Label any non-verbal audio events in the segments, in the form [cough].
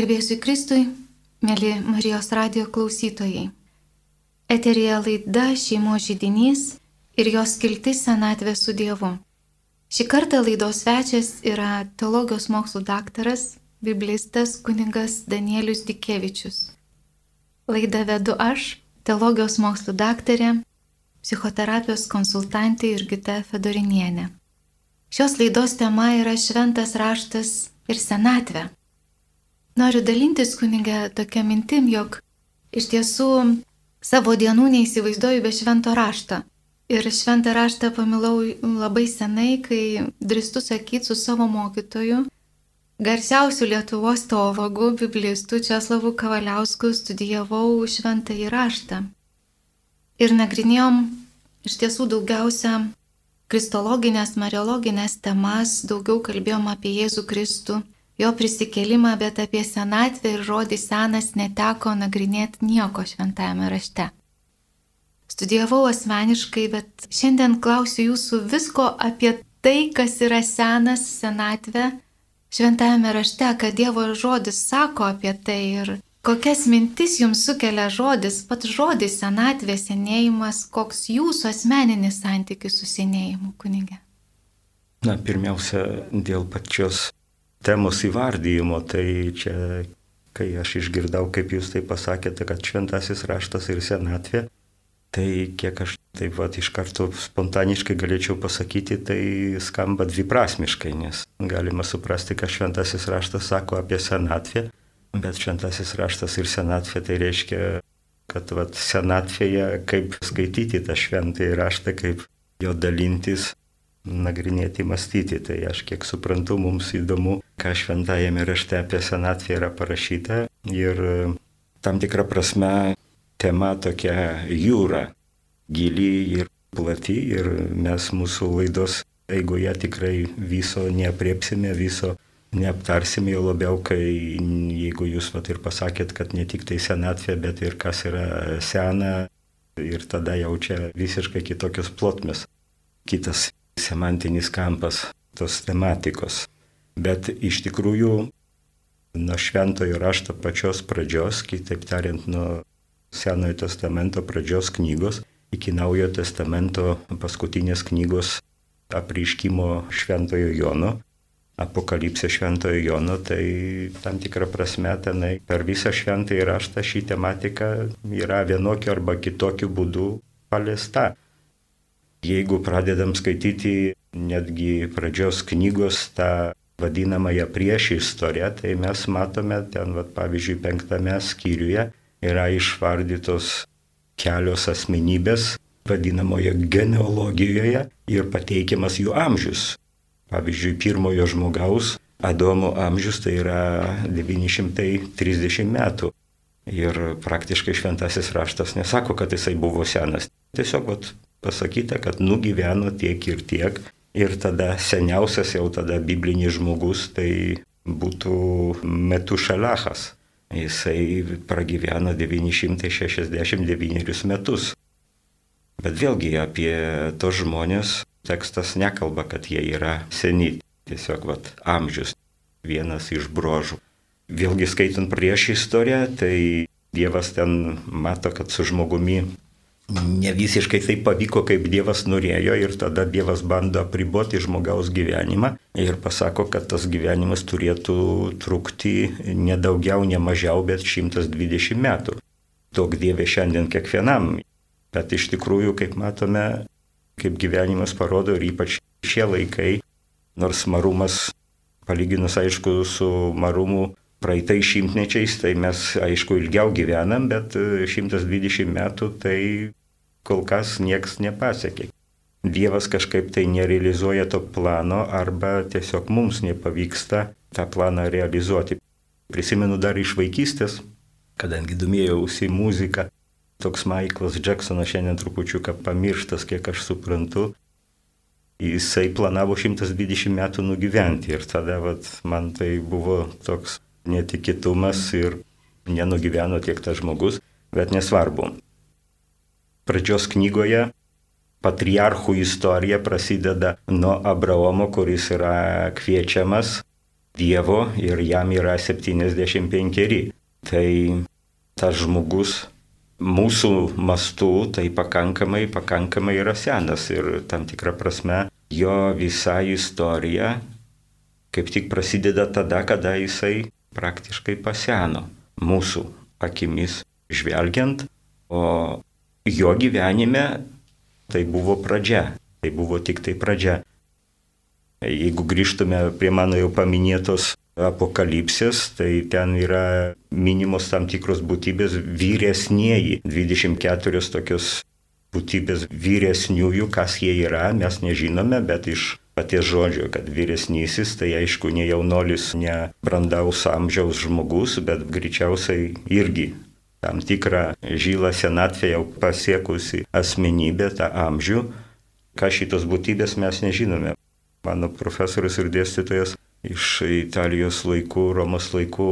Garbėsiu Kristui, mėly Marijos radio klausytojai. Eterija laida šeimo žydinys ir jos kiltis senatvė su Dievu. Šį kartą laidos svečias yra teologijos mokslų daktaras, biblistas kuningas Danielius Dikevičius. Laidą vedu aš, teologijos mokslų daktarė, psichoterapijos konsultantė Irgita Fedorinienė. Šios laidos tema yra šventas raštas ir senatvė. Noriu dalintis kunigė tokia mintim, jog iš tiesų savo dienų neįsivaizduoju be švento rašto. Ir šventą raštą pamilau labai senai, kai drįstu sakyti su savo mokytoju, garsiausių Lietuvos teologų, biblistų Česlavu Kavaliausku studijavau šventą įraštą. Ir nagrinėjom iš tiesų daugiausia kristologinės, mariologinės temas, daugiau kalbėjom apie Jėzų Kristų jo prisikelimą, bet apie senatvę ir žodį senas neteko nagrinėti nieko šventajame rašte. Studijavau asmeniškai, bet šiandien klausiu jūsų visko apie tai, kas yra senas senatvė šventajame rašte, kad Dievo žodis sako apie tai ir kokias mintis jums sukelia žodis, pats žodis senatvė, senėjimas, koks jūsų asmeninis santykis su senėjimu, kunigė. Na, pirmiausia, dėl pačios temos įvardyjimo, tai čia, kai aš išgirdau, kaip jūs tai pasakėte, kad šventasis raštas ir senatvė, tai kiek aš taip pat iš karto spontaniškai galėčiau pasakyti, tai skamba dviprasmiškai, nes galima suprasti, kad šventasis raštas sako apie senatvę, bet šventasis raštas ir senatvė tai reiškia, kad vat, senatvėje kaip skaityti tą šventąjį raštą, kaip jo dalintis, nagrinėti, mąstyti. Tai aš kiek suprantu, mums įdomu, ką šventajame rašte apie senatvę yra parašyta. Ir e, tam tikrą prasme tema tokia jūra, gili ir plati. Ir mes mūsų laidos eigoje tikrai viso neapriepsime, viso neaptarsime, jau labiau, kai jeigu jūs vat ir pasakėt, kad ne tik tai senatvė, bet ir kas yra sena, ir tada jau čia visiškai kitokios plotmės. Kitas semantinis kampas tos tematikos. Bet iš tikrųjų nuo šventojo rašto pačios pradžios, kitaip tariant, nuo Senojo testamento pradžios knygos iki Naujojo testamento paskutinės knygos apriškimo šventojo Jono, apokalipsė šventojo Jono, tai tam tikrą prasme tenai per visą šventąjį raštą ši tematika yra vienokiu arba kitokiu būdu paliesta. Jeigu pradedam skaityti netgi pradžios knygos tą vadinamąją prieš istoriją, tai mes matome ten, vat, pavyzdžiui, penktame skyriuje yra išvardytos kelios asmenybės vadinamoje genealogijoje ir pateikiamas jų amžius. Pavyzdžiui, pirmojo žmogaus Adomo amžius tai yra 930 metų. Ir praktiškai šventasis raštas nesako, kad jisai buvo senas. Tiesiog vat, pasakyta, kad nugyveno tiek ir tiek. Ir tada seniausias jau tada biblinis žmogus tai būtų Metušalachas. Jisai pragyveno 969 metus. Bet vėlgi apie tos žmonės tekstas nekalba, kad jie yra seni. Tiesiog vat, amžius vienas iš brožų. Vėlgi skaitant prieš istoriją, tai Dievas ten mato, kad su žmogumi ne visiškai taip pavyko, kaip Dievas norėjo ir tada Dievas bando apriboti žmogaus gyvenimą ir pasako, kad tas gyvenimas turėtų trukti ne daugiau, ne mažiau, bet 120 metų. Tok Dieve šiandien kiekvienam. Bet iš tikrųjų, kaip matome, kaip gyvenimas parodo ir ypač šie laikai, nors marumas, palyginus aišku su marumu praeitais šimtmečiais, tai mes aišku ilgiau gyvenam, bet 120 metų tai kol kas nieks nepasiekė. Dievas kažkaip tai nerealizuoja to plano arba tiesiog mums nepavyksta tą planą realizuoti. Prisimenu dar iš vaikystės, kadangi domėjausi muziką, toks Michaelas Jacksonas šiandien trupučiuką pamirštas, kiek aš suprantu, jisai planavo 120 metų nugyventi ir tada vat, man tai buvo toks netikėtumas ir nenugyveno tiek tas žmogus, bet nesvarbu pradžios knygoje patriarchų istorija prasideda nuo Abraomo, kuris yra kviečiamas Dievo ir jam yra 75. Tai tas žmogus mūsų mastu tai pakankamai, pakankamai yra senas ir tam tikrą prasme jo visa istorija kaip tik prasideda tada, kada jisai praktiškai paseno mūsų akimis žvelgiant, o jo gyvenime tai buvo pradžia, tai buvo tik tai pradžia. Jeigu grįžtume prie mano jau paminėtos apokalipsės, tai ten yra minimos tam tikros būtybės vyresnieji, 24 tokios būtybės vyresniųjų, kas jie yra, mes nežinome, bet iš paties žodžio, kad vyresnysis, tai aišku, ne jaunolis, ne brandaus amžiaus žmogus, bet greičiausiai irgi tam tikrą žylą senatvę jau pasiekusi asmenybė, tą amžių, ką šitos būtybės mes nežinome. Mano profesorius ir dėstytojas iš Italijos laikų, Romos laikų,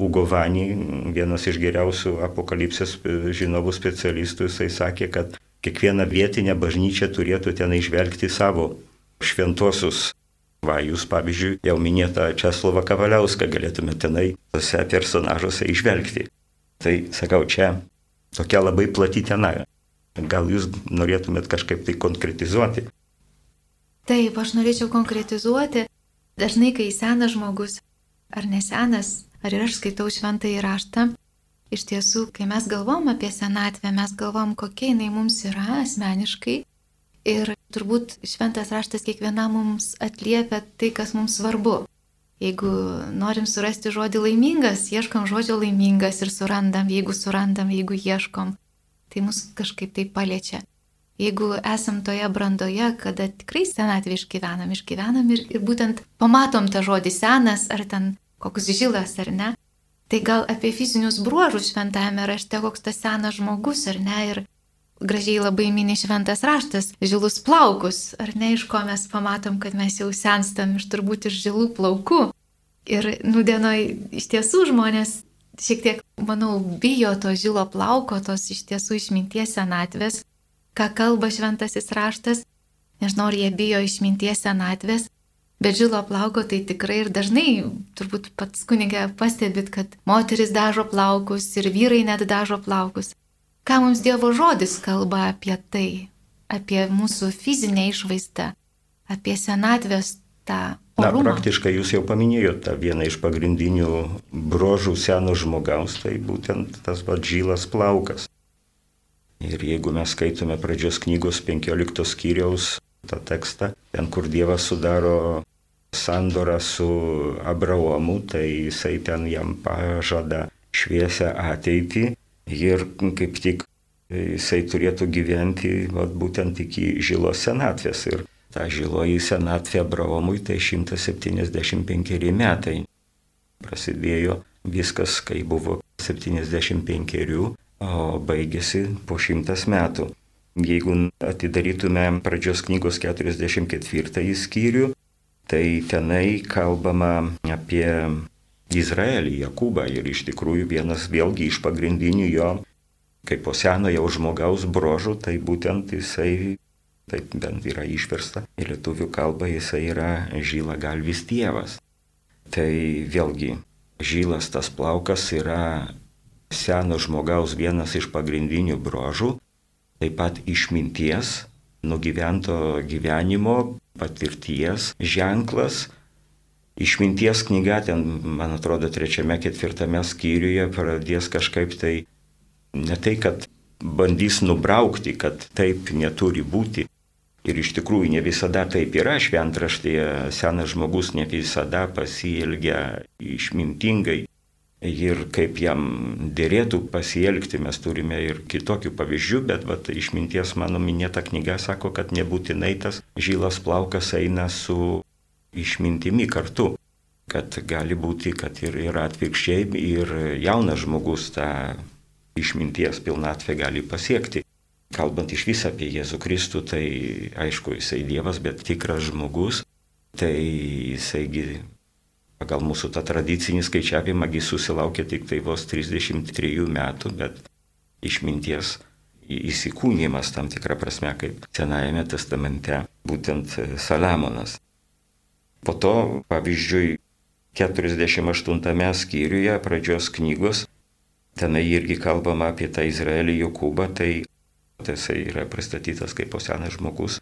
Ugo Vani, vienas iš geriausių apokalipsės žinovų specialistų, jisai sakė, kad kiekviena vietinė bažnyčia turėtų ten išvelgti savo šventuosius. Va, jūs pavyzdžiui, jau minėtą Česlovą Kavaliauską galėtume tenai tose personažuose išvelgti. Tai sakau, čia tokia labai plati tema. Gal jūs norėtumėt kažkaip tai konkretizuoti? Taip, aš norėčiau konkretizuoti. Dažnai, kai senas žmogus, ar nesenas, ar ir aš skaitau šventą įraštą, iš tiesų, kai mes galvom apie senatvę, mes galvom, kokia jinai mums yra asmeniškai Ir turbūt šventas raštas kiekvienam mums atliepia tai, kas mums svarbu. Jeigu norim surasti žodį laimingas, ieškom žodžio laimingas ir surandam, jeigu surandam, jeigu ieškom, tai mus kažkaip tai paliečia. Jeigu esam toje brandoje, kada tikrai senatvį išgyvenam, išgyvenam ir, ir būtent pamatom tą žodį senas, ar ten koks žilas, ar ne, tai gal apie fizinius bruožus šventame rašte, koks tas senas žmogus, ar ne, ir gražiai labai mini šventas raštas, žilus plaukus, ar ne iš ko mes pamatom, kad mes jau senstam iš turbūt iš žilų plaukų. Ir nudienoj iš tiesų žmonės šiek tiek, manau, bijo to žilo plauko, tos iš tiesų išminties senatvės, ką kalba šventasis raštas, nežinau, ar jie bijo išminties senatvės, bet žilo plauko tai tikrai ir dažnai, turbūt pats kunigė pastebit, kad moteris dažo plaukus ir vyrai net dažo plaukus. Ką mums Dievo žodis kalba apie tai, apie mūsų fizinę išvaizdą, apie senatvės tą orumą. Na, praktiškai jūs jau paminėjote tą vieną iš pagrindinių brožų seno žmogaus, tai būtent tas vadžylas plaukas. Ir jeigu mes skaitome pradžios knygos 15 skyriaus tą tekstą, ten kur Dievas sudaro sandorą su Abraomu, tai jisai ten jam pažada šviesę ateitį ir kaip tik jisai turėtų gyventi vat, būtent iki žilos senatvės. Ir ta žiloji senatvė Abraomui tai 175 metai. Prasidėjo viskas, kai buvo 75, o baigėsi po 100 metų. Jeigu atidarytume pradžios knygos 44 skyrių, tai tenai kalbama apie Izraelį, Jakubą ir iš tikrųjų vienas vėlgi iš pagrindinių jo, kaip po senojo žmogaus brožų, tai būtent jisai, taip bent yra išversta į lietuvių kalbą, jisai yra žyla galvis tėvas. Tai vėlgi žylas tas plaukas yra seno žmogaus vienas iš pagrindinių brožų, taip pat išminties, nugyvento gyvenimo, patirties ženklas Išminties knyga ten, man atrodo, trečiame, ketvirtame skyriuje pradės kažkaip tai, ne tai, kad bandys nubraukti, kad taip neturi būti. Ir iš tikrųjų ne visada taip yra šventraštėje, senas žmogus ne visada pasielgia išmintingai. Ir kaip jam dėrėtų pasielgti, mes turime ir kitokių pavyzdžių, bet vat, išminties mano minėta knyga sako, kad nebūtinai tas žylas plaukas eina su išmintimi kartu. Kad gali būti, kad ir, ir atvirkščiai, ir jaunas žmogus tą išminties pilnatvę gali pasiekti. Kalbant iš vis apie Jėzų Kristų, tai aišku, jisai Dievas, bet tikras žmogus, tai jisaigi pagal mūsų tą tradicinį skaičiavimą susilaukė tik tai vos 33 metų, bet išminties įsikūnymas tam tikrą prasme, kaip Senajame testamente, būtent Saliamonas. Po to, pavyzdžiui, 48 skyriuje pradžios knygos, tenai irgi kalbama apie tą Izraelį Jokūbą, tai jisai yra pristatytas kaip senas žmogus,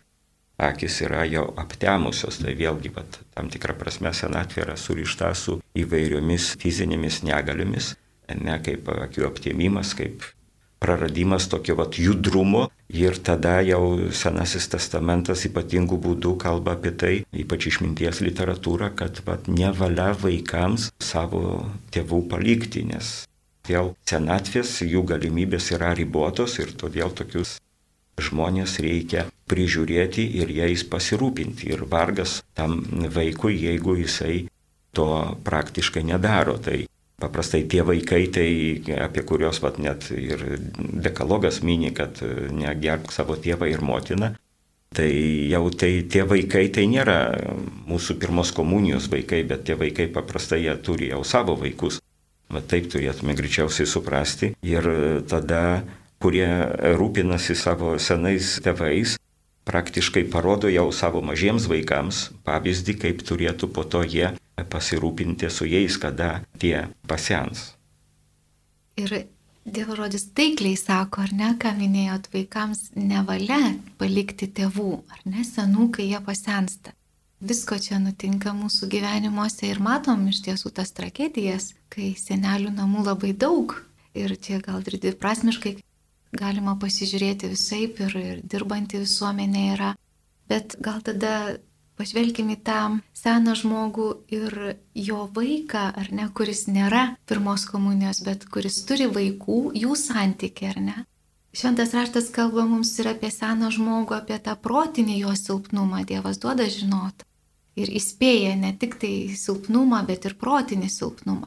akis yra jau aptemusios, tai vėlgi pat, tam tikrą prasme senatvė yra surišta su įvairiomis fizinėmis negaliomis, ne kaip akių aptėmimas, kaip praradimas tokio vat, judrumo ir tada jau Senasis testamentas ypatingų būdų kalba apie tai, ypač išminties literatūra, kad vat, nevalia vaikams savo tėvų palikti, nes dėl senatvės jų galimybės yra ribotos ir todėl tokius žmonės reikia prižiūrėti ir jais pasirūpinti. Ir vargas tam vaikui, jeigu jisai to praktiškai nedaro. Tai Paprastai tie vaikai, tai apie kuriuos vat, net ir dekalogas mini, kad negerk savo tėvą ir motiną, tai jau tai tie vaikai tai nėra mūsų pirmos komunijos vaikai, bet tie vaikai paprastai jie turi jau savo vaikus. Bet taip turėtume greičiausiai suprasti. Ir tada, kurie rūpinasi savo senais tėvais, praktiškai parodo jau savo mažiems vaikams pavyzdį, kaip turėtų po to jie pasirūpinti su jais, kada tie pasens. Ir Dievo žodis taikliai sako, ar ne, ką minėjot, vaikams nevalia palikti tėvų, ar ne, senų, kai jie pasensta. Visko čia nutinka mūsų gyvenimuose ir matom iš tiesų tas tragedijas, kai senelių namų labai daug. Ir čia gal ir dviprasmiškai galima pasižiūrėti visai ir, ir dirbanti visuomenė yra. Bet gal tada Pažvelkime į tą seną žmogų ir jo vaiką, ar ne, kuris nėra pirmos komunijos, bet kuris turi vaikų, jų santykiai, ar ne. Šventas raštas kalba mums ir apie seną žmogų, apie tą protinį jo silpnumą, Dievas duoda žinot. Ir įspėja ne tik tai silpnumą, bet ir protinį silpnumą.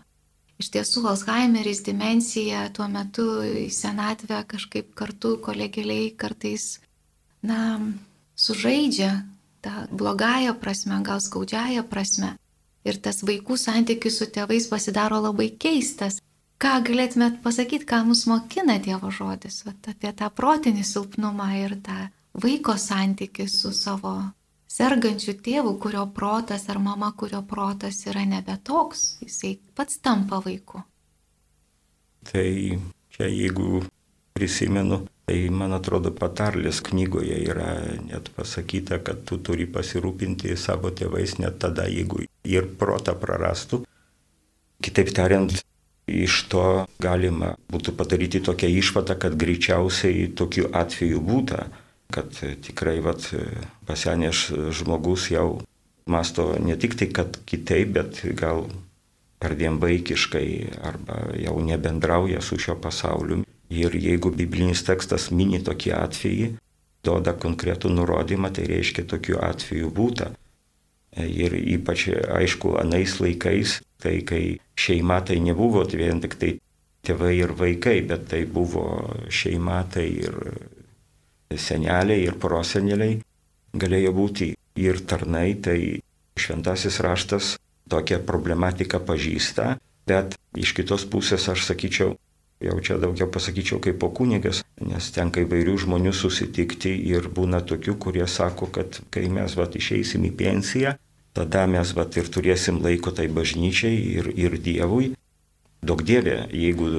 Iš tiesų, Alzheimeris, demencija tuo metu į senatvę kažkaip kartu kolegeliai kartais, na, sužaidžia tą blogąją prasme, gal skaudžiąją prasme. Ir tas vaikų santykis su tėvais pasidaro labai keistas. Ką galėtumėt pasakyti, ką mus mokina Dievo žodis, vat, apie tą protinį silpnumą ir tą vaiko santykį su savo sergančiu tėvu, kurio protas ar mama, kurio protas yra nebe toks, jisai pats tampa vaiku. Tai čia jeigu prisimenu Tai man atrodo patarlės knygoje yra net pasakyta, kad tu turi pasirūpinti savo tėvais net tada, jeigu ir protą prarastų. Kitaip tariant, iš to galima būtų padaryti tokią išvadą, kad greičiausiai tokiu atveju būta, kad tikrai vat, pasenęs žmogus jau masto ne tik tai, kad kitaip, bet gal perdėm vaikiškai arba jau nebendrauja su šio pasauliu. Ir jeigu biblinis tekstas mini tokį atvejį, duoda konkretų nurodymą, tai reiškia tokių atvejų būta. Ir ypač, aišku, anais laikais, tai kai šeima tai nebuvo vien tik tai tėvai ir vaikai, bet tai buvo šeima, tai ir seneliai, ir proseneliai galėjo būti ir tarnai, tai šventasis raštas tokią problematiką pažįsta, bet iš kitos pusės aš sakyčiau, Jau čia daugiau pasakyčiau kaip po kunigas, nes tenka įvairių žmonių susitikti ir būna tokių, kurie sako, kad kai mes vat išeisim į pensiją, tada mes vat ir turėsim laiko tai bažnyčiai ir, ir Dievui. Daug Dieve, jeigu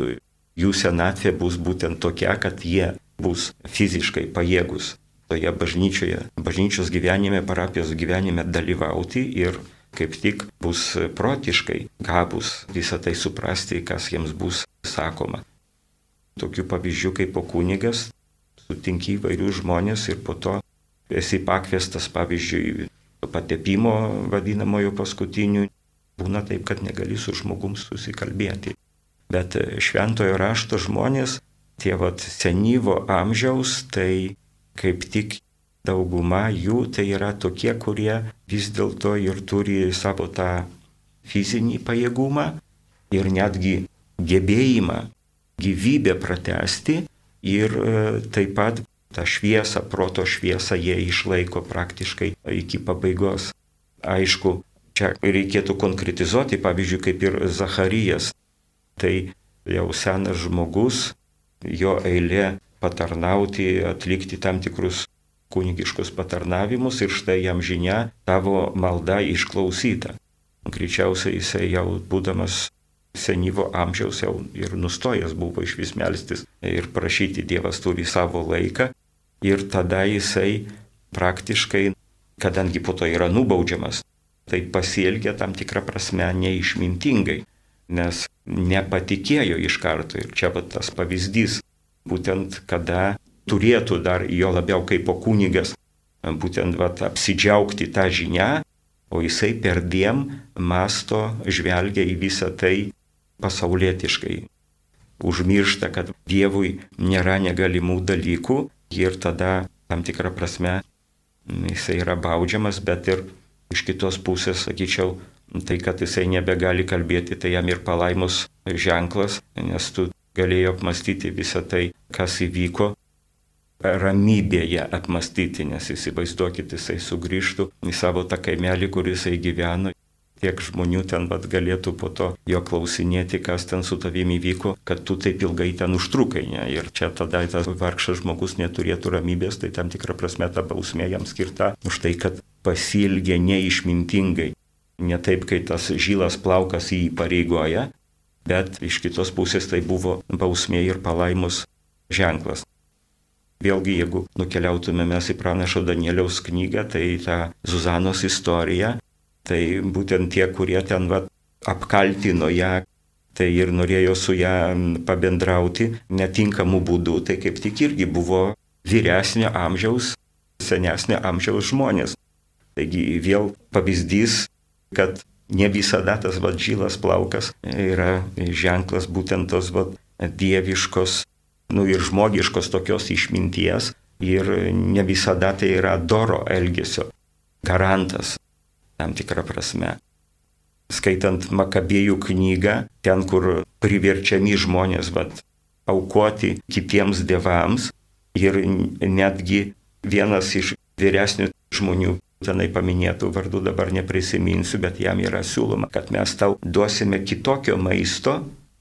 jų senatvė bus būtent tokia, kad jie bus fiziškai pajėgus toje bažnyčioje, bažnyčios gyvenime, parapijos gyvenime dalyvauti ir kaip tik bus protiškai gabus visą tai suprasti, kas jiems bus sakoma. Tokių pavyzdžių kaip po kunigas, sutinki įvairių žmonės ir po to esi pakviestas, pavyzdžiui, patepimo vadinamojo paskutinių. Būna taip, kad negali su žmogum susikalbėti. Bet šventojo rašto žmonės, tie vat senyvo amžiaus, tai kaip tik dauguma jų tai yra tokie, kurie vis dėlto ir turi savo tą fizinį pajėgumą ir netgi gebėjimą gyvybę pratesti ir e, taip pat tą šviesą, proto šviesą jie išlaiko praktiškai iki pabaigos. Aišku, čia reikėtų konkretizuoti, pavyzdžiui, kaip ir Zacharijas. Tai jau senas žmogus, jo eilė patarnauti, atlikti tam tikrus kunigiškus patarnavimus ir štai jam žinia, tavo malda išklausyta. greičiausiai jisai jau būdamas senyvo amžiaus jau ir nustojęs buvo iš vis melstis ir prašyti Dievas turi savo laiką. Ir tada jisai praktiškai, kadangi po to yra nubaudžiamas, tai pasielgia tam tikrą prasme neišmintingai, nes nepatikėjo iš karto. Ir čia va tas pavyzdys, būtent kada turėtų dar jo labiau kaip po kunigas, būtent va apsidžiaugti tą žinią, o jisai per diem masto žvelgia į visą tai pasaulietiškai. Užmiršta, kad Dievui nėra negalimų dalykų ir tada tam tikrą prasme jisai yra baudžiamas, bet ir iš kitos pusės, sakyčiau, tai, kad jisai nebegali kalbėti, tai jam ir palaimus ženklas, nes tu galėjo apmastyti visą tai, kas įvyko, ramybėje apmastyti, nes įsivaizduokit, jisai sugrįžtų į savo tą kaimelį, kur jisai gyveno tiek žmonių ten vat, galėtų po to jo klausinėti, kas ten su tavimi įvyko, kad tu taip ilgai ten užtrukai. Ne? Ir čia tada tas vargšas žmogus neturėtų ramybės, tai tam tikrą prasme ta bausmė jam skirta už tai, kad pasilgė neišmintingai. Ne taip, kai tas žylas plaukas jį pareigoja, bet iš kitos pusės tai buvo bausmė ir palaimus ženklas. Vėlgi, jeigu nukeliautume mes į pranašo Danieliaus knygą, tai ta Zuzanos istorija Tai būtent tie, kurie ten va, apkaltino ją, tai ir norėjo su ją pabendrauti netinkamų būdų, tai kaip tik irgi buvo vyresnio amžiaus, senesnio amžiaus žmonės. Taigi vėl pavyzdys, kad ne visada tas vadžylas plaukas yra ženklas būtent tos vad dieviškos, nu ir žmogiškos tokios išminties. Ir ne visada tai yra doro elgesio garantas tam tikrą prasme. Skaitant Makabėjų knygą, ten, kur priverčiami žmonės vat, aukoti kitiems dievams ir netgi vienas iš vyresnių žmonių, tenai paminėtų vardų dabar neprisiminsiu, bet jam yra siūloma, kad mes tau duosime kitokio maisto,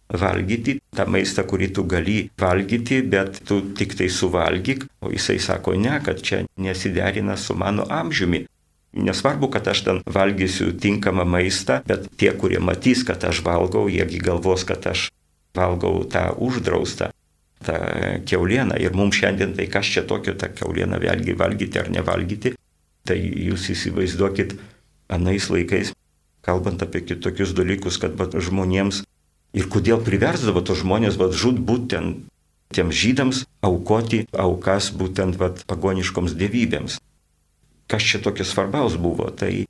valgyti tą maistą, kurį tu gali valgyti, bet tu tik tai suvalgyk, o jisai sako ne, kad čia nesiderina su mano amžiumi. Nesvarbu, kad aš ten valgysiu tinkamą maistą, bet tie, kurie matys, kad aš valgau, jiegi galvos, kad aš valgau tą uždraustą, tą keulieną. Ir mums šiandien tai kas čia tokio tą keulieną vėlgi valgyti ar nevalgyti, tai jūs įsivaizduokit anais laikais, kalbant apie kitokius dalykus, kad vat, žmonėms ir kodėl priversdavo tos žmonės vat, žud būtent tiems žydams aukoti aukas būtent vat, pagoniškoms dievybėms kas čia tokio svarbaus buvo. Tai,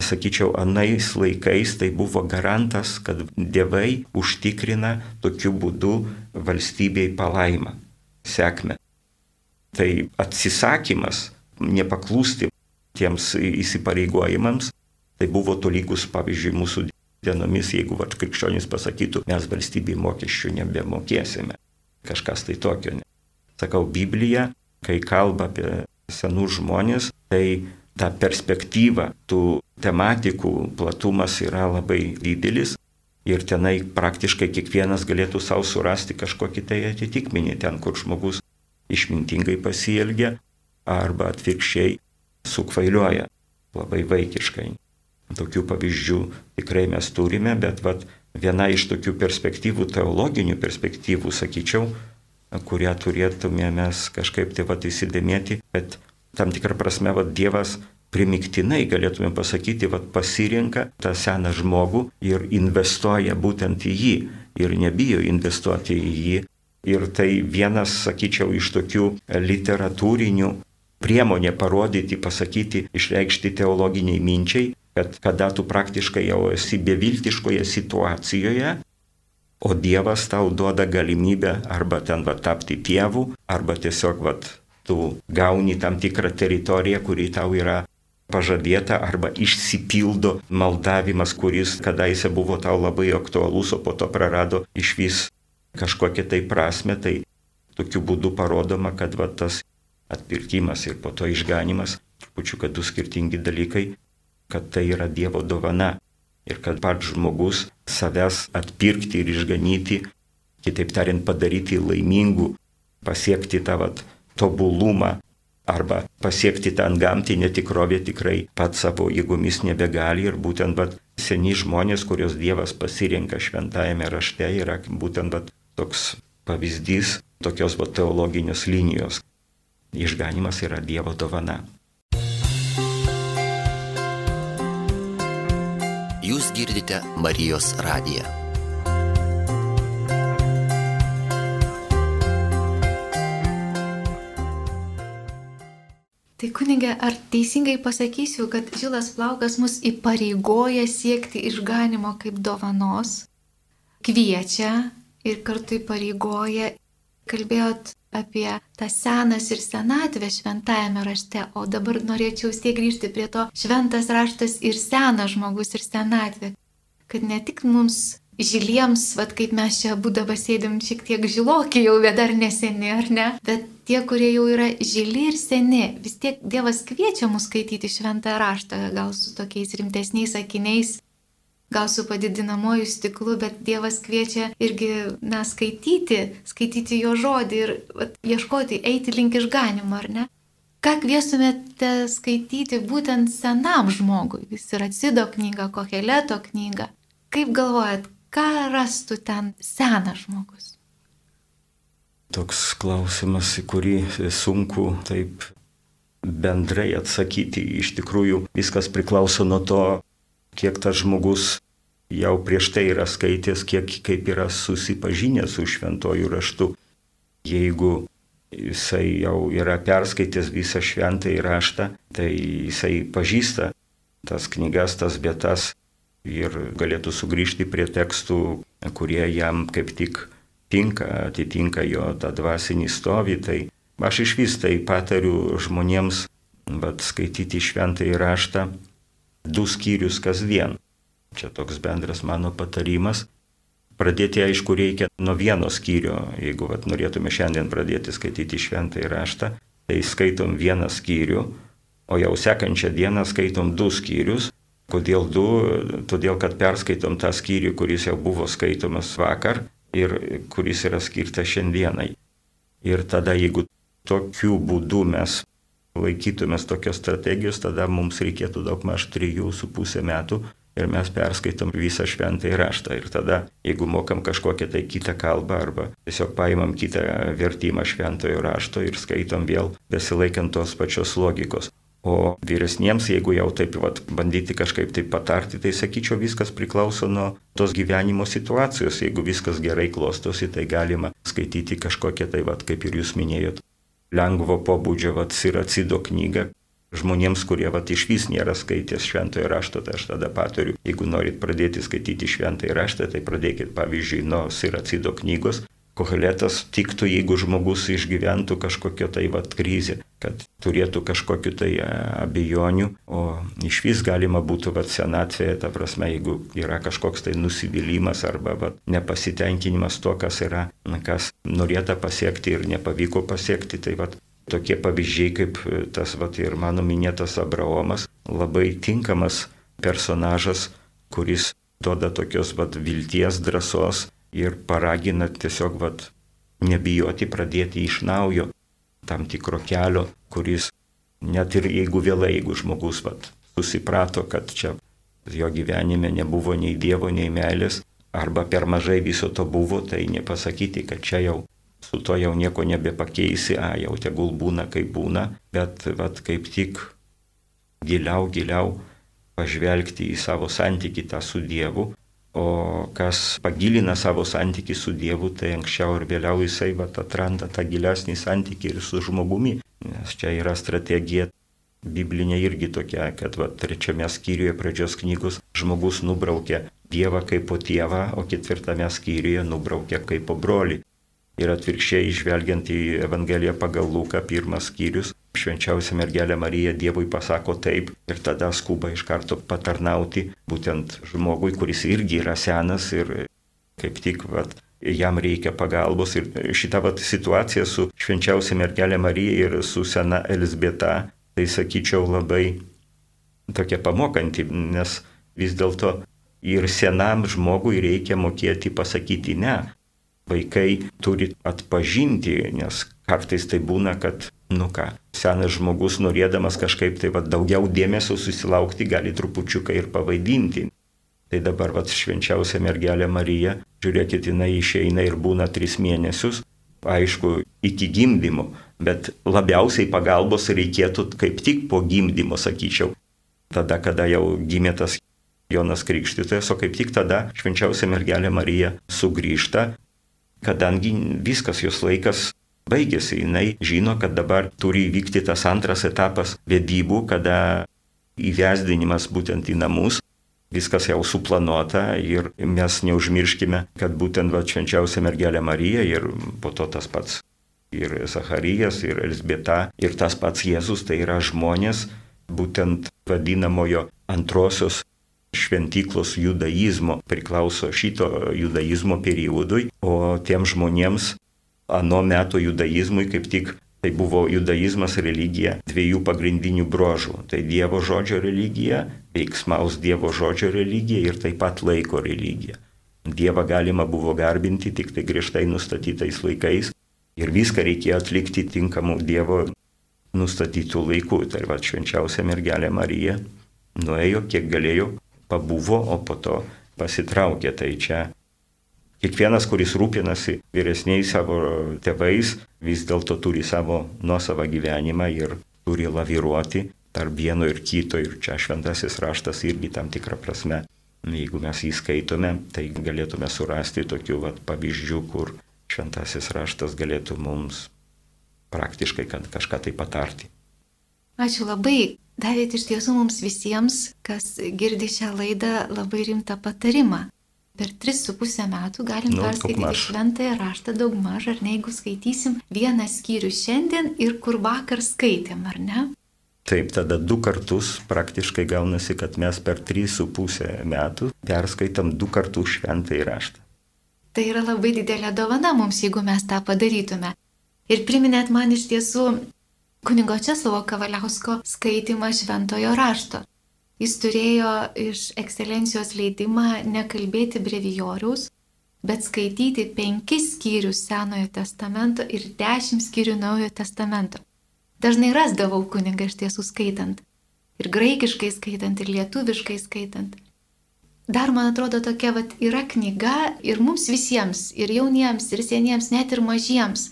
sakyčiau, anais laikais tai buvo garantas, kad dievai užtikrina tokiu būdu valstybei palaimą, sėkmę. Tai atsisakymas nepaklūsti tiems įsipareigojimams, tai buvo tolygus, pavyzdžiui, mūsų dienomis, jeigu va, krikščionys pasakytų, mes valstybei mokesčių nebemokėsime. Kažkas tai tokio. Ne. Sakau, Biblija, kai kalba apie senus žmonės, tai ta perspektyva, tų tematikų platumas yra labai didelis ir tenai praktiškai kiekvienas galėtų savo surasti kažkokį tai atitikmenį ten, kur žmogus išmintingai pasielgia arba atvirkščiai sukvailioja labai vaikiškai. Tokių pavyzdžių tikrai mes turime, bet vat, viena iš tokių perspektyvų, teologinių perspektyvų, sakyčiau, kurią turėtume mes kažkaip tai vat įsidėmėti, kad tam tikrą prasme, vad Dievas primiktinai, galėtume pasakyti, vad pasirinka tą seną žmogų ir investuoja būtent į jį ir nebijo investuoti į jį. Ir tai vienas, sakyčiau, iš tokių literatūrinių priemonė parodyti, pasakyti, išreikšti teologiniai minčiai, kad kada tu praktiškai jau esi beviltiškoje situacijoje, o Dievas tau duoda galimybę arba ten va tapti tėvu, arba tiesiog va tu gauni tam tikrą teritoriją, kuri tau yra pažadėta arba išsipildo maldavimas, kuris kadaise buvo tau labai aktualus, o po to prarado iš vis kažkokią tai prasme, tai tokiu būdu parodoma, kad va, tas atpirkimas ir po to išganimas, trupučiu, kad du skirtingi dalykai, kad tai yra Dievo dovana ir kad pats žmogus savęs atpirkti ir išganyti, kitaip tariant, padaryti laimingų, pasiekti tą vat, tobulumą arba pasiekti tą antgamtinę tikrovę tikrai pats savo jėgomis nebegali ir būtent vat, seni žmonės, kuriuos Dievas pasirenka šventajame rašte, yra būtent vat, toks pavyzdys tokios vat, teologinės linijos. Išganimas yra Dievo dovana. Jūs girdite Marijos radiją. Tai kunigė, ar teisingai pasakysiu, kad žilas plaukas mus įpareigoja siekti išganimo kaip dovanos, kviečia ir kartu įpareigoja, kalbėjot apie tą senas ir senatvę šventajame rašte, o dabar norėčiau vis tiek grįžti prie to šventas raštas ir senas žmogus ir senatvė, kad ne tik mums žiliems, vad kaip mes čia būdavo sėdim šiek tiek žilokiai jau, bet dar neseni, ar ne? Bet tie, kurie jau yra žili ir seni, vis tiek Dievas kviečia mus skaityti šventą raštą, gal su tokiais rimtesniais akiniais, gal su padidinamoju stiklu, bet Dievas kviečia irgi, na, skaityti, skaityti jo žodį ir vat, ieškoti, eiti link išganimo, ar ne? Ką kvieštumėte skaityti būtent senam žmogui? Vis yra Cido knyga, Koheleto knyga. Kaip galvojat, ką rastų ten senas žmogus? Toks klausimas, į kurį sunku taip bendrai atsakyti. Iš tikrųjų, viskas priklauso nuo to, kiek tas žmogus jau prieš tai yra skaitęs, kiek kaip yra susipažinęs su šventojų raštu. Jeigu jisai jau yra perskaitęs visą šventąjį raštą, tai jisai pažįsta tas knygas, tas vietas, ir galėtų sugrįžti prie tekstų, kurie jam kaip tik tinka, atitinka jo tą dvasinį stovį. Tai aš iš vis tai patariu žmonėms, bet skaityti šventąjį raštą du skyrius kasdien. Čia toks bendras mano patarimas. Pradėti aišku reikia nuo vieno skyrio. Jeigu vat, norėtume šiandien pradėti skaityti šventąjį raštą, tai skaitom vieną skyrių, o jau sekančią dieną skaitom du skyrius Kodėl du? Todėl, kad perskaitom tą skyrių, kuris jau buvo skaitomas vakar ir kuris yra skirtas šiandienai. Ir tada, jeigu tokiu būdu mes laikytumės tokios strategijos, tada mums reikėtų daug maž 3,5 metų ir mes perskaitom visą šventąjį raštą. Ir tada, jeigu mokam kažkokią tai kitą kalbą arba tiesiog paimam kitą vertimą šventojo rašto ir skaitom vėl besilaikant tos pačios logikos. O vyresniems, jeigu jau taip vat, bandyti kažkaip tai patarti, tai sakyčiau, viskas priklauso nuo tos gyvenimo situacijos. Jeigu viskas gerai klostosi, tai galima skaityti kažkokią tai, vat, kaip ir jūs minėjot, lengvo pobūdžio, vat, Siracido knygą. Žmonėms, kurie vat, iš vis nėra skaitęs šventojo rašto, tai aš tada patariu, jeigu norit pradėti skaityti šventąjį raštą, tai pradėkit pavyzdžiui nuo Siracido knygos koheletas tiktų, jeigu žmogus išgyventų kažkokią tai vat krizę, kad turėtų kažkokiu tai e, abejonių, o iš vis galima būtų vat senatvėje, ta prasme, jeigu yra kažkoks tai nusivylimas arba vat, nepasitenkinimas to, kas yra, kas norėta pasiekti ir nepavyko pasiekti, tai vat tokie pavyzdžiai kaip tas vat ir mano minėtas Abraomas, labai tinkamas personažas, kuris duoda tokios vat vilties, drąsos ir paragina tiesiog vat, nebijoti pradėti iš naujo tam tikro kelio, kuris net ir jeigu vėlai, jeigu žmogus vat, susiprato, kad čia jo gyvenime nebuvo nei Dievo, nei meilės, arba per mažai viso to buvo, tai nepasakyti, kad čia jau su to jau nieko nebepakeisi, a, jau tegul būna kaip būna, bet vat, kaip tik giliau, giliau pažvelgti į savo santyki tą su Dievu O kas pagilina savo santyki su Dievu, tai anksčiau ir vėliau jisai vat, atranda tą gilesnį santyki ir su žmogumi. Nes čia yra strategija biblinė irgi tokia, kad vat, trečiame skyriuje pradžios knygos žmogus nubraukia Dievą kaip po tėvą, o ketvirtame skyriuje nubraukia kaip po brolį. Ir atvirkščiai, žvelgiant į Evangeliją pagal Luką, pirmas skyrius, švenčiausia mergelė Marija Dievui pasako taip ir tada skuba iš karto patarnauti būtent žmogui, kuris irgi yra senas ir kaip tik vat, jam reikia pagalbos. Ir šita vat, situacija su švenčiausia mergelė Marija ir su sena Elisbeta, tai sakyčiau labai tokia pamokanti, nes vis dėlto ir senam žmogui reikia mokėti pasakyti ne. Vaikai turi atpažinti, nes kartais tai būna, kad Nu ką, senas žmogus norėdamas kažkaip tai va, daugiau dėmesio susilaukti gali trupučiuką ir pavaidinti. Tai dabar vat švenčiausia mergelė Marija, žiūrėkit, jinai išeina ir būna tris mėnesius, aišku, iki gimdymo, bet labiausiai pagalbos reikėtų kaip tik po gimdymo, sakyčiau. Tada, kada jau gimė tas Jonas Krikštytojas, o kaip tik tada švenčiausia mergelė Marija sugrįžta, kadangi viskas jos laikas baigėsi. Jis žino, kad dabar turi įvykti tas antras etapas vedybų, kada įvesdinimas būtent į namus. Viskas jau suplanuota ir mes neužmirškime, kad būtent va, švenčiausia mergelė Marija ir po to tas pats ir Zacharijas, ir Elsbieta, ir tas pats Jėzus, tai yra žmonės būtent vadinamojo antrosios šventyklos judaizmo priklauso šito judaizmo periodui, o tiem žmonėms ano meto judaizmui kaip tik tai buvo judaizmas religija dviejų pagrindinių brožų. Tai Dievo žodžio religija, veiksmaus Dievo žodžio religija ir taip pat laiko religija. Dievą galima buvo garbinti tik tai griežtai nustatytais laikais ir viską reikėjo atlikti tinkamų Dievo nustatytų laikų. Tai va švenčiausia mergelė Marija nuėjo, kiek galėjo, pabuvo, o po to pasitraukė. Tai čia Kiekvienas, kuris rūpinasi vyresniais savo tėvais, vis dėlto turi savo nuosavą gyvenimą ir turi laviruoti tarp vieno ir kito. Ir čia šventasis raštas irgi tam tikrą prasme, jeigu mes jį skaitome, tai galėtume surasti tokių vat, pavyzdžių, kur šventasis raštas galėtų mums praktiškai kažką tai patarti. Ačiū labai. Davėt iš tiesų mums visiems, kas girdi šią laidą, labai rimtą patarimą per 3,5 metų galim nu, perskaityti šventąją raštą daugmaž, ar ne, jeigu skaitysim vieną skyrių šiandien ir kur vakar skaitėm, ar ne? Taip, tada du kartus praktiškai gaunasi, kad mes per 3,5 metų perskaitam du kartus šventąją raštą. Tai yra labai didelė dovana mums, jeigu mes tą padarytume. Ir priminėt man iš tiesų kunigo Česlovo Kavaliausko skaitimą šventojo rašto. Jis turėjo iš ekscelencijos leidimą nekalbėti brevijoriaus, bet skaityti penkis skyrius Senojo testamento ir dešimt skyrių Naujojo testamento. Dažnai rasdavau kunigą iš tiesų skaitant. Ir graikiškai skaitant, ir lietuviškai skaitant. Dar, man atrodo, tokia vat, yra knyga ir mums visiems, ir jauniems, ir seniems, net ir mažiems.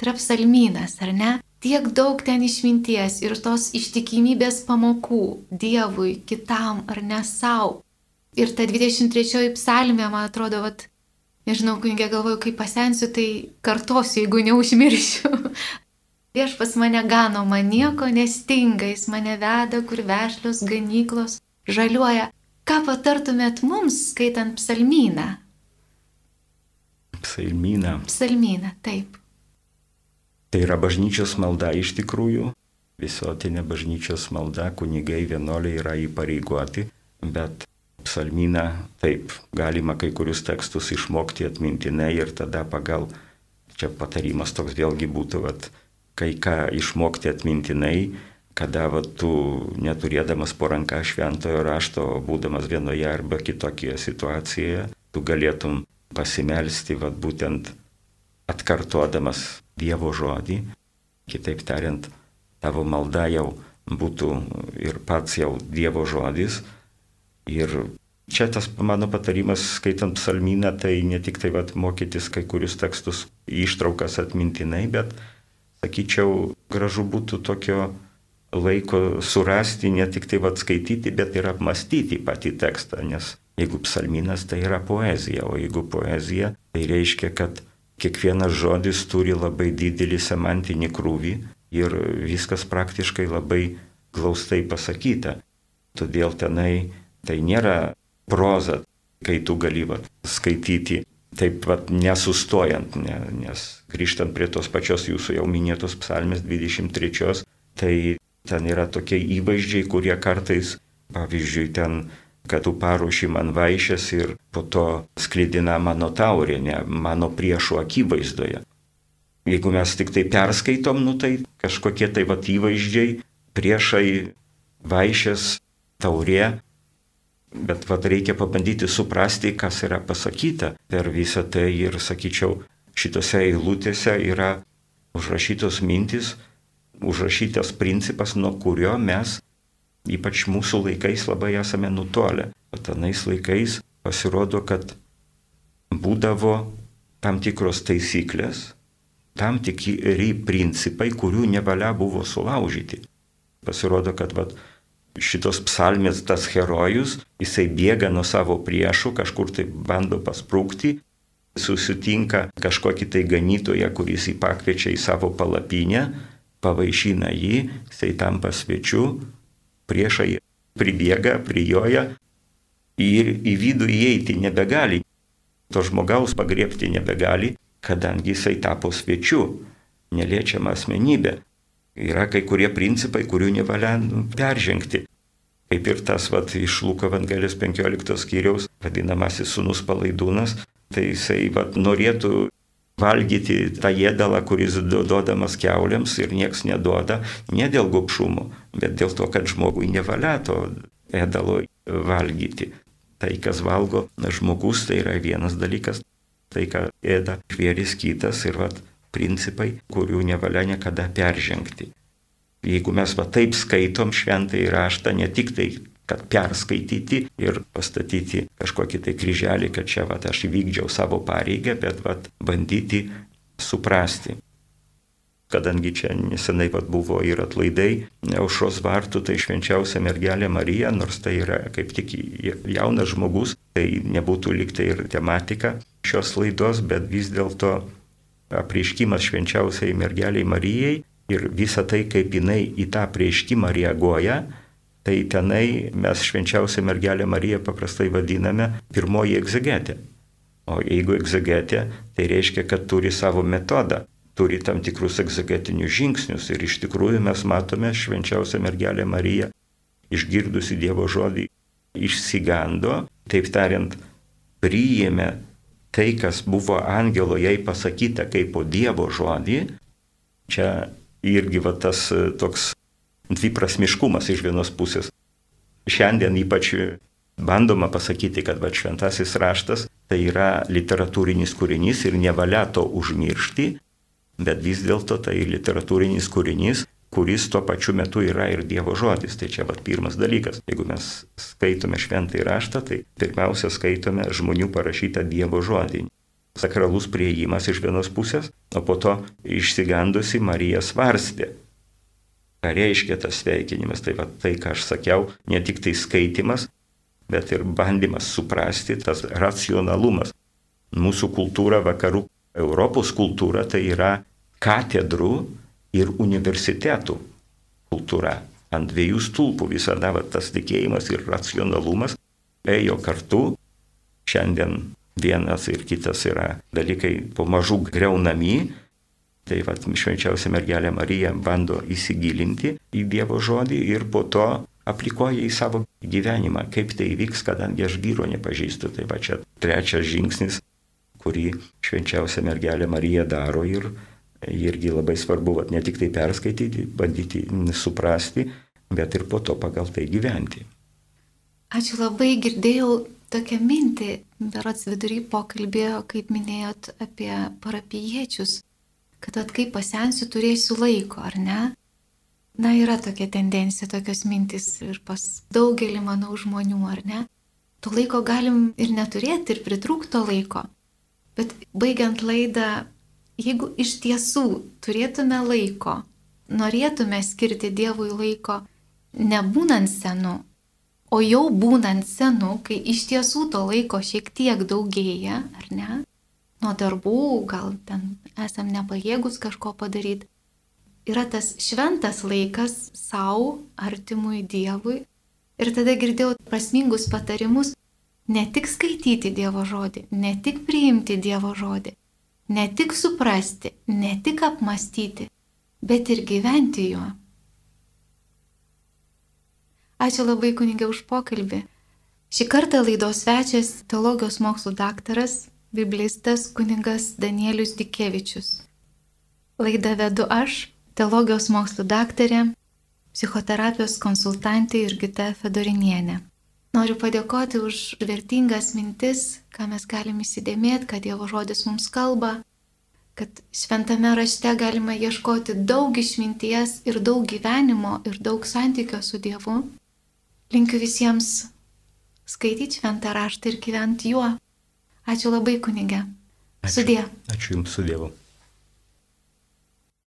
Trapsalmynas, ar ne? Tiek daug ten išminties ir tos ištikimybės pamokų Dievui, kitam ar ne savo. Ir ta 23 psalmė, man atrodo, vat, nežinau, kunigė galvoju, kai pasensiu, tai kartosiu, jeigu neužmiršiu. [laughs] Vieš pas mane gano, man nieko nestinga, jis mane veda, kur vešlios ganyklos žaliuoja. Ką patartumėt mums, skaitant psalmyną? Psalmyną. Psalmyną, taip. Tai yra bažnyčios malda iš tikrųjų, visuotinė bažnyčios malda, kunigai vienoliai yra įpareigoti, bet psalmyną taip, galima kai kurius tekstus išmokti atmintinai ir tada pagal, čia patarimas toks vėlgi būtų, vat, kai ką išmokti atmintinai, kada vat, tu neturėdamas po ranką šventojo rašto, būdamas vienoje arba kitokioje situacijoje, tu galėtum pasimelsti vat, būtent atkartodamas Dievo žodį, kitaip tariant, tavo malda jau būtų ir pats jau Dievo žodis. Ir čia tas mano patarimas, skaitant psalmyną, tai ne tik tai vat, mokytis kai kurius tekstus ištraukas atmintinai, bet, sakyčiau, gražu būtų tokio laiko surasti, ne tik tai vat skaityti, bet ir apmastyti patį tekstą, nes jeigu psalminas tai yra poezija, o jeigu poezija, tai reiškia, kad kiekvienas žodis turi labai didelį semantinį krūvį ir viskas praktiškai labai glaustai pasakyta. Todėl tenai tai nėra proza, kai tu gali vat, skaityti taip pat nesustojant, ne, nes grįžtant prie tos pačios jūsų jau minėtos psalmės 23, tai ten yra tokie įvaizdžiai, kurie kartais, pavyzdžiui, ten kad tu paruoši man vaišės ir po to sklidina mano taurė, ne mano priešų akivaizdoje. Jeigu mes tik tai perskaitom, nu tai kažkokie tai va įvaizdžiai, priešai, vaišės, taurė, bet va reikia pabandyti suprasti, kas yra pasakyta per visą tai ir sakyčiau, šitose eilutėse yra užrašytos mintis, užrašytas principas, nuo kurio mes ypač mūsų laikais labai esame nutolę. Tanais laikais pasirodo, kad būdavo tam tikros taisyklės, tam tikri principai, kurių nevalia buvo sulaužyti. Pasirodo, kad vat, šitos psalmės tas herojus, jisai bėga nuo savo priešų, kažkur tai bando pasprūkti, susitinka kažkokį tai ganytoją, kuris jį pakviečia į savo palapinę, pavaišina jį, jisai tampa svečiu, priešai pribėga, prijoja ir į vidų įeiti nebegali, to žmogaus pagriepti nebegali, kadangi jisai tapo svečiu, neliečiama asmenybė. Yra kai kurie principai, kurių nevalia nu, peržengti. Kaip ir tas vat, iš Luko Evangelijos 15 skyriaus vadinamasis sunus palaidūnas, tai jisai vat, norėtų valgyti tą jėdalą, kuris duodamas keuliams ir nieks neduoda, ne dėl gopšumo, bet dėl to, kad žmogui nevalia to ėdalo valgyti. Tai, kas valgo žmogus, tai yra vienas dalykas, tai, ką ėda žvėris kitas ir vat, principai, kurių nevalia niekada peržengti. Jeigu mes va taip skaitom šventąjį raštą, ne tik tai, kad perskaityti ir pastatyti kažkokį tai kryželį, kad čia va aš įvykdžiau savo pareigą, bet va bandyti suprasti. Kadangi čia nesenai pat buvo ir atlaidai aušros vartų, tai švenčiausia mergelė Marija, nors tai yra kaip tik jaunas žmogus, tai nebūtų liktai ir tematika šios laidos, bet vis dėlto apreiškimas švenčiausiai mergeliai Marijai ir visa tai, kaip jinai į tą prieškimą reaguoja, tai tenai mes švenčiausią mergelę Mariją paprastai vadiname pirmoji egzegetė. O jeigu egzegetė, tai reiškia, kad turi savo metodą, turi tam tikrus egzegetinius žingsnius ir iš tikrųjų mes matome švenčiausią mergelę Mariją, išgirdusi Dievo žodį, išsigando, taip tariant, priėmė tai, kas buvo angelo jai pasakyta kaip po Dievo žodį, čia irgi va tas toks dviprasmiškumas iš vienos pusės. Šiandien ypač bandoma pasakyti, kad va šventasis raštas tai yra literatūrinis kūrinys ir nevalia to užmiršti, bet vis dėlto tai literatūrinis kūrinys, kuris tuo pačiu metu yra ir Dievo žodis. Tai čia va pirmas dalykas. Jeigu mes skaitome šventąjį raštą, tai pirmiausia skaitome žmonių parašytą Dievo žodį sakralus prieimas iš vienos pusės, o po to išsigandusi Marija svarstė. Ką reiškia tas sveikinimas? Tai va tai, ką aš sakiau, ne tik tai skaitimas, bet ir bandymas suprasti tas racionalumas. Mūsų kultūra, vakarų Europos kultūra, tai yra katedrų ir universitetų kultūra. Ant dviejų stulpų visada va, tas tikėjimas ir racionalumas ėjo kartu. Šiandien vienas ir kitas yra dalykai po mažų greunami. Tai va, švenčiausia mergelė Marija bando įsigilinti į Dievo žodį ir po to aplikuoja į savo gyvenimą, kaip tai vyks, kadangi aš vyro nepažįstu. Tai va čia trečias žingsnis, kurį švenčiausia mergelė Marija daro ir irgi labai svarbu, va, ne tik tai perskaityti, bandyti suprasti, bet ir po to pagal tai gyventi. Ačiū labai, girdėjau tokią mintį, berots vidury pokalbėjo, kaip minėjot apie parapiečius, kad at kaip pasensiu turėsiu laiko, ar ne? Na, yra tokia tendencija, tokios mintis ir pas daugelį, manau, žmonių, ar ne? To laiko galim ir neturėti, ir pritrūkto laiko. Bet baigiant laidą, jeigu iš tiesų turėtume laiko, norėtume skirti Dievui laiko, nebūnant senu, O jau būnant senu, kai iš tiesų to laiko šiek tiek daugėja, ar ne? Nuo darbų, gal ten esam nepajėgus kažko padaryti. Yra tas šventas laikas savo, artimui Dievui. Ir tada girdėjau prasmingus patarimus ne tik skaityti Dievo žodį, ne tik priimti Dievo žodį, ne tik suprasti, ne tik apmastyti, bet ir gyventi juo. Ačiū labai kunigė už pokalbį. Šį kartą laidos svečias teologijos mokslų daktaras, biblistas kuningas Danielius Dikevičius. Laidą vedu aš, teologijos mokslų daktarė, psichoterapijos konsultantė Jurgita Fedorinienė. Noriu padėkoti už vertingas mintis, ką mes galime įsidėmėti, kad Dievo žodis mums kalba, kad šventame rašte galima ieškoti daug išminties ir daug gyvenimo ir daug santykio su Dievu. Linkiu visiems skaityti šventą raštą ir gyventi juo. Ačiū labai kunigė. Sudė. Ačiū Jums su Dievu.